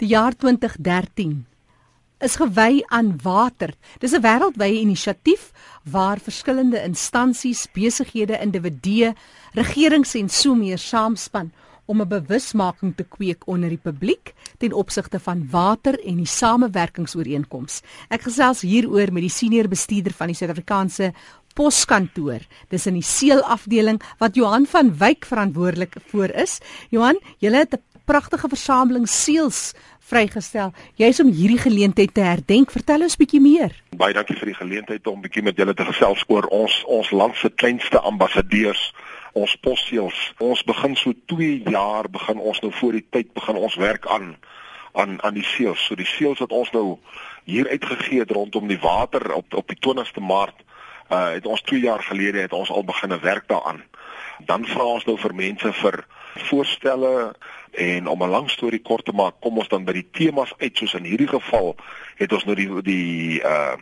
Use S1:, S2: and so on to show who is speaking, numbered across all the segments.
S1: Die jaar 2013 is gewy aan water. Dis 'n wêreldwye inisiatief waar verskillende instansies, besighede, individue, regerings en so meer saamspan om 'n bewusmaking te kweek onder die publiek ten opsigte van water en die samewerkingsooreenkoms. Ek gesels hieroor met die senior bestuurder van die Suid-Afrikaanse Poskantoor. Dis in die seelafdeling wat Johan van Wyk verantwoordelik voor is. Johan, jy het 'n pragtige versameling seels vrygestel. Jy's om hierdie geleentheid te herdenk. Vertel ons bietjie meer.
S2: Baie dankie vir die geleentheid om bietjie met julle te gesels oor ons ons land se kleinste ambassadeurs, ons posseels. Ons begin so 2 jaar begin ons nou voor die tyd begin ons werk aan aan aan die seels. So die seels wat ons nou hier uitgegee het rondom die water op op die 20ste Maart uh het ons 2 jaar gelede het ons al begine werk daaraan. Dan vra ons nou vir mense vir voorstelle en om 'n lang storie kort te maak, kom ons dan by die temas uit. Soos in hierdie geval het ons nou die die uh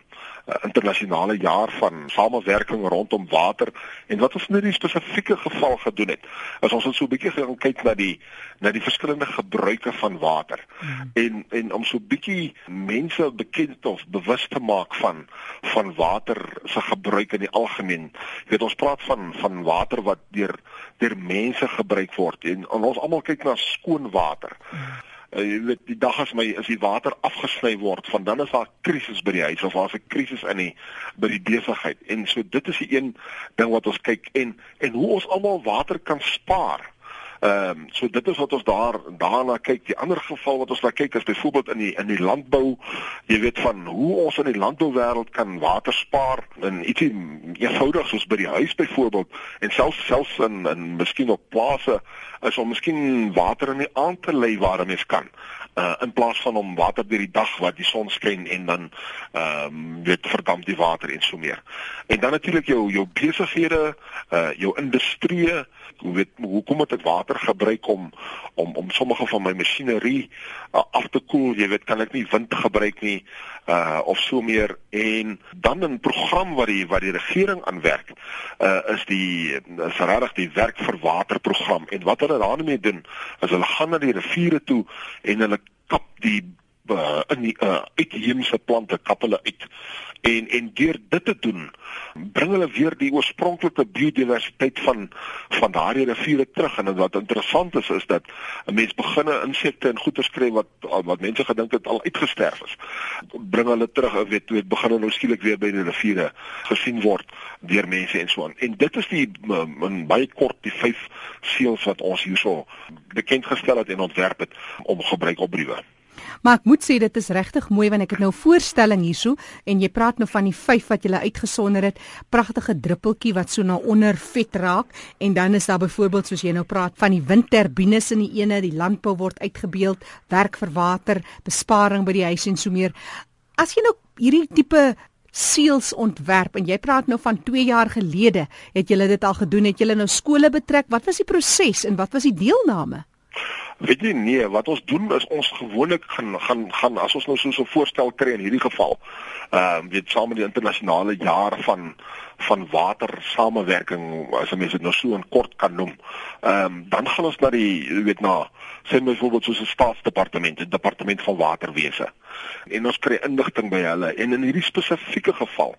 S2: internasionale jaar van samewerking rondom water en wat ons in hierdie spesifieke geval gedoen het is ons het so 'n bietjie gaan kyk na die na die verskillende gebruike van water hmm. en en om so 'n bietjie mense bekend of bewus te maak van van water se gebruik in die algemeen. Jy weet ons praat van van water wat deur deur mense gebruik word en, en ons almal kyk na skoon water. Hmm uh, jy weet die dag as my as die water afgesny word van dan is daar 'n krisis by die huis of daar's 'n krisis in die by die besigheid. En so dit is die een ding wat ons kyk en en hoe ons almal water kan spaar Ehm um, so dit is wat ons daar daarna kyk. Die ander geval wat ons na kyk is byvoorbeeld in die in die landbou. Jy weet van hoe ons in die landbouwêreld kan water spaar en ietsie eenvoudig soos by die huis byvoorbeeld en selfs selfs in in miskien op plase is om miskien water in die aand te lê waar 'n mens kan uh in plaas van om water deur die dag wat die son skyn en dan ehm um, weet verdamp die water en so meer. En dan natuurlik jou jou besighede, uh jou industrie, hoe weet hoekom het ek water gebruik om om om sommige van my masjinerie uh, af te koel, jy weet kan ek nie wind gebruik nie uh of so meer. En dan 'n program wat die wat die regering aanwerk uh is die is regtig die werk vir water program en wat hulle daarmee doen is hulle gaan na die riviere toe en hulle kap die uh, in die uh, uitheemse plante kap hulle uit. En en deur dit te doen bring hulle weer die oorspronklike biodiversiteit van van daardie riviere terug. En wat interessant is is dat 'n mens beginne insekte en goeie skryf wat wat mense gedink het al uitgesterf is. Bring hulle terug en weet weet begin hulle nou skielik weer by die riviere gesien word deur mense en so aan. En dit is die in baie kort die vyf seels wat ons hierso bekend gestel het en ontwerp het om gebruik op briewe
S1: Maar ek moet sê dit is regtig mooi want ek het nou 'n voorstelling hierso en jy praat nou van die vyf wat jy uitgesonder het. Pragtige druppeltjie wat so na onder vet raak en dan is daar byvoorbeeld soos jy nou praat van die windturbines in die ene, die landbou word uitgebeeld, werk vir water, besparing by die huis en so meer. As jy nou hierdie tipe seels ontwerp en jy praat nou van 2 jaar gelede, het julle dit al gedoen, het julle nou skole betrek? Wat was die proses en wat was die deelname?
S2: Weet jy nee, wat ons doen is ons gewoonlik gaan gaan gaan as ons nou so 'n voorstel kry in hierdie geval. Ehm uh, weet saam met die internasionale jaar van van water samewerking as mense dit nou so in kort kan noem. Ehm um, dan gaan ons na die weet na sê byvoorbeeld soos 'n staatsdepartement, die departement van waterwese. En ons kry inligting by hulle en in hierdie spesifieke geval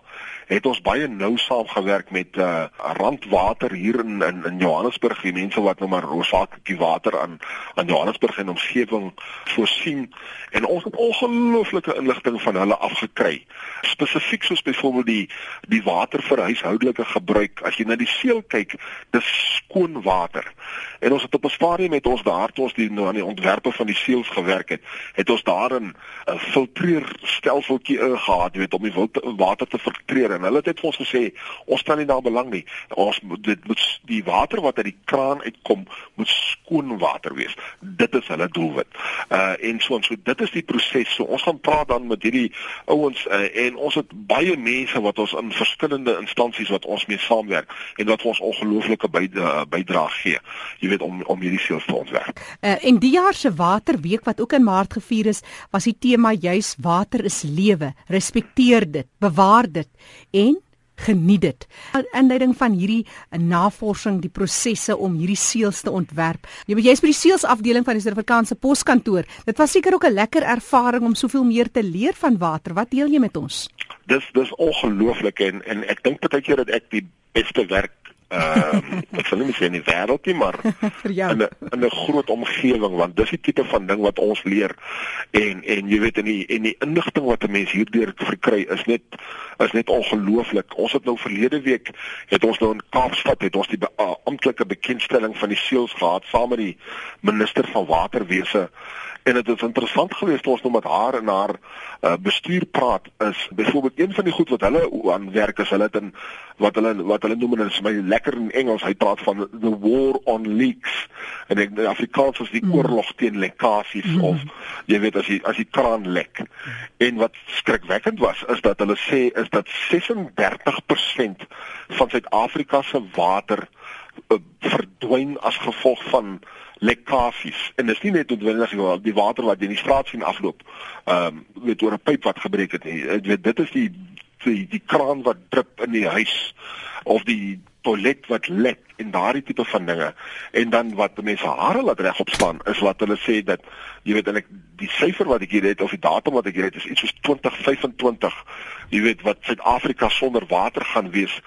S2: het ons baie nou saamgewerk met uh Randwater hier in in, in Johannesburg, die mense wat nou maar hoofsaaklik water aan aan Johannesburg en omgewing voorsien en ons het ongelooflike inligting van hulle afgekry. Spesifiek soos byvoorbeeld die die water vir huishoudelike gebruik. As jy na die seël kyk, dis skoon water. En ons het op 'n stadium met ons daar toe ons die nou aan die ontwerpe van die seels gewerk het, het ons daarin 'n filtreerstelseltjie ingehaat, jy weet, om die water te filtreer. En hulle het net vir ons gesê, ons stel nie daar belang nie. Ons moet dit moet die water wat uit die kraan uitkom, moet skoon water wees. Dit is hulle doelwit. Uh en so en so dit is die proses. So ons gaan praat dan met hierdie ouens uh, en ons het baie mense wat ons in verskillende instansies wat ons mee saamwerk en wat vir ons ongelooflike bydrae gee. Jy weet om om hierdie seels te ontwerp.
S1: Uh, en die jaar se waterweek wat ook in Maart gevier is, was die tema juis water is lewe. Respekteer dit, bewaar dit en geniet dit. Inleiding van hierdie navorsing, die prosesse om hierdie seels te ontwerp. Jy weet jy's by die seels afdeling van die Suid-Afrikaanse Poskantoor. Dit was seker ook 'n lekker ervaring om soveel meer te leer van water. Wat deel jy met ons?
S2: Dis dis ongelooflik en en ek dink baie keer dat ek die beste werk Ehm uh, ek sal nie sê in die wêreld nie, maar in 'n in 'n groot omgewing want dis die tipe van ding wat ons leer. En en jy weet in die en die inligting wat 'n mens hierdeur verkry is net is net ongelooflik. Ons het nou verlede week het ons nou in Kaapstad het ons die be amptelike bekendstelling van die seels gehad saam met die minister van waterwese en dit is interessant geweest ons nou met haar en haar uh, bestuur praat is byvoorbeeld een van die goed wat hulle aan werk is hulle het in wat hulle wat hulle noem en dit is my lekker in Engels hy praat van the war on leaks en ek in Afrikaans is die mm. oorlog teen lekkasies mm. of jy weet as jy as die kraan lek en wat skrikwekkend was is dat hulle sê is dat 36% van Suid-Afrika se water uh, verdwyn as gevolg van lekkasies en dit is nie net noodwendig die water wat in die straat sien afloop ehm um, weet oor 'n pyp wat gebreek het ek weet dit is die die, die kraan wat drup in die huis of die toilet wat lek en daardie tipe van dinge en dan wat mense hare laat regop staan is wat hulle sê dat jy weet en ek die syfer wat ek hier het of die datum wat ek hier het is iets soos 2025 jy weet wat Suid-Afrika sonder water gaan wees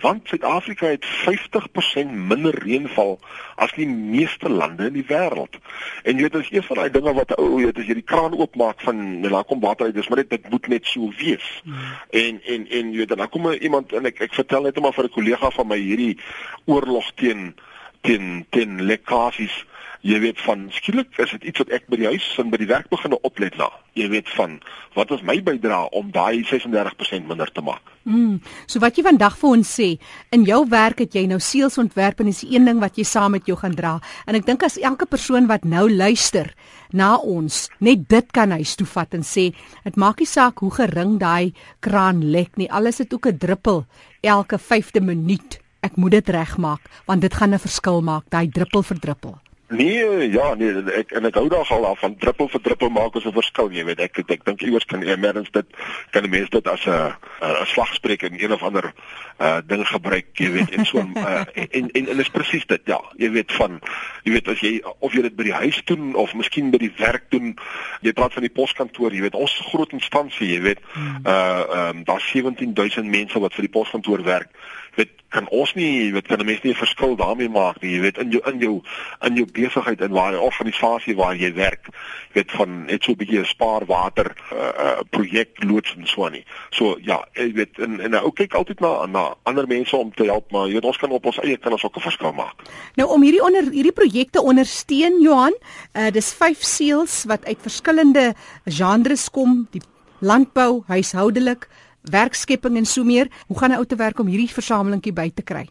S2: want Suid-Afrika het 50% minder reënval as die meeste lande in die wêreld. En jy weet as een van daai dinge wat ou weet as jy die kraan oopmaak van daar kom water uit, dis maar net dit moet net so wees. Hmm. En en en jy weet dan kom iemand en ek ek vertel net maar vir 'n kollega van my hierdie oorlog teen teen teen lekkasies jy weet van skielik is dit iets wat ek by die huis en by die werk begine oplet na. Jy weet van wat is my bydrae om daai 36% minder te maak.
S1: Mm. So wat jy vandag vir ons sê, in jou werk het jy nou seels ontwerp en dis een ding wat jy saam met jou gaan dra. En ek dink as elke persoon wat nou luister na ons net dit kan huis toe vat en sê, dit maak nie saak hoe gering daai kraan lek nie. Alles het ook 'n druppel elke 5de minuut. Ek moet dit regmaak want dit gaan 'n verskil maak, daai druppel vir druppel.
S2: Nee, ja, nee, ek en ek hou daar al af van druppel vir druppel maak ons 'n verskil, jy weet. Ek ek, ek dink iewers kan eers dit kan mense dit as 'n 'n slagspreuk in een of ander uh ding gebruik, jy weet, en so uh, en en en dit is presies dit, ja. Jy weet van jy weet as jy of jy dit by die huis doen of miskien by die werk doen. Jy praat van die poskantoor, jy weet, ons groot instansie, jy weet. Uh ehm um, daar's 17000 mense wat vir die poskantoor werk weet kan ons nie weet kan 'n mens nie 'n verskil daarmee maak nie jy weet in jou in jou in jou besigheid en waar jy organisasie waar jy werk weet van net so 'n bietjie spaar water uh, uh, projek loods en so nie. So ja jy weet en en ou kyk altyd na na ander mense om te help maar jy weet ons kan op ons eie kan ons ook 'n verskil maak.
S1: Nou om hierdie onder hierdie projekte ondersteun Johan uh, dis vyf seels wat uit verskillende genres kom die landbou huishoudelik werkskepping en so meer. Hoe gaan 'n ou te werk om hierdie versamelingkie by te kry?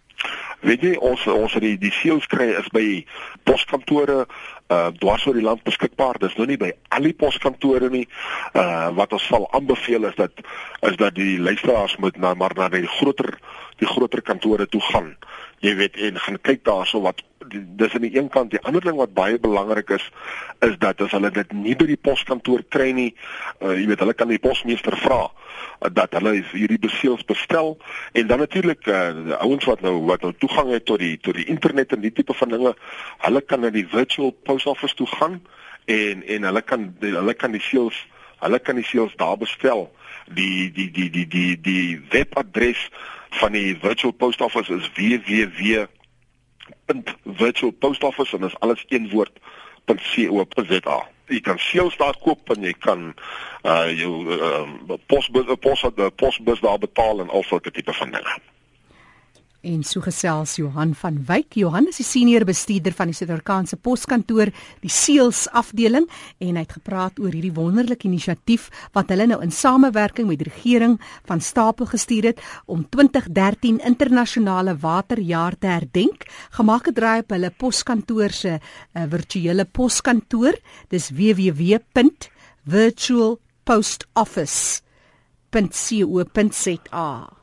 S2: Weet jy ons ons het die die seels kry is by poskantore uh dwars oor die land beskikbaar. Dis nou nie by al die poskantore nie. Uh wat ons sal aanbeveel is dat is dat die luisteraars moet na maar na die groter die groter kantore toe gaan. Jy weet en gaan kyk daarso wat dis aan die een kant die ander ding wat baie belangrik is is dat as hulle dit nie by die poskantoor kry nie, uh, jy weet hulle kan die posmeester vra uh, dat hulle hierdie beseels bestel en dan natuurlik uh, ouens wat nou wat nou toegang het tot die tot die internet en die tipe van dinge, hulle kan na die virtual post office toe gaan en en hulle kan hulle kan die seels hulle kan die seels daar bestel. Die die die die die die webadres van die virtual post office is www virtualpostoffice en dit is alles een woord .co.za. Jy kan seels daar koop en jy kan uh jou uh, posbus pos posbus daar betaal en al sulke tipe van dinge.
S1: En so gesels Johan van Wyk. Johan is die senior bestuurder van die Suid-Afrikaanse Poskantoor, die seels afdeling en hy het gepraat oor hierdie wonderlike inisiatief wat hulle nou in samewerking met die regering van stapel gestuur het om 2013 internasionale waterjaar te herdenk. Gemaak het draai op hulle poskantoor se uh, virtuele poskantoor. Dis www.virtualpostoffice.co.za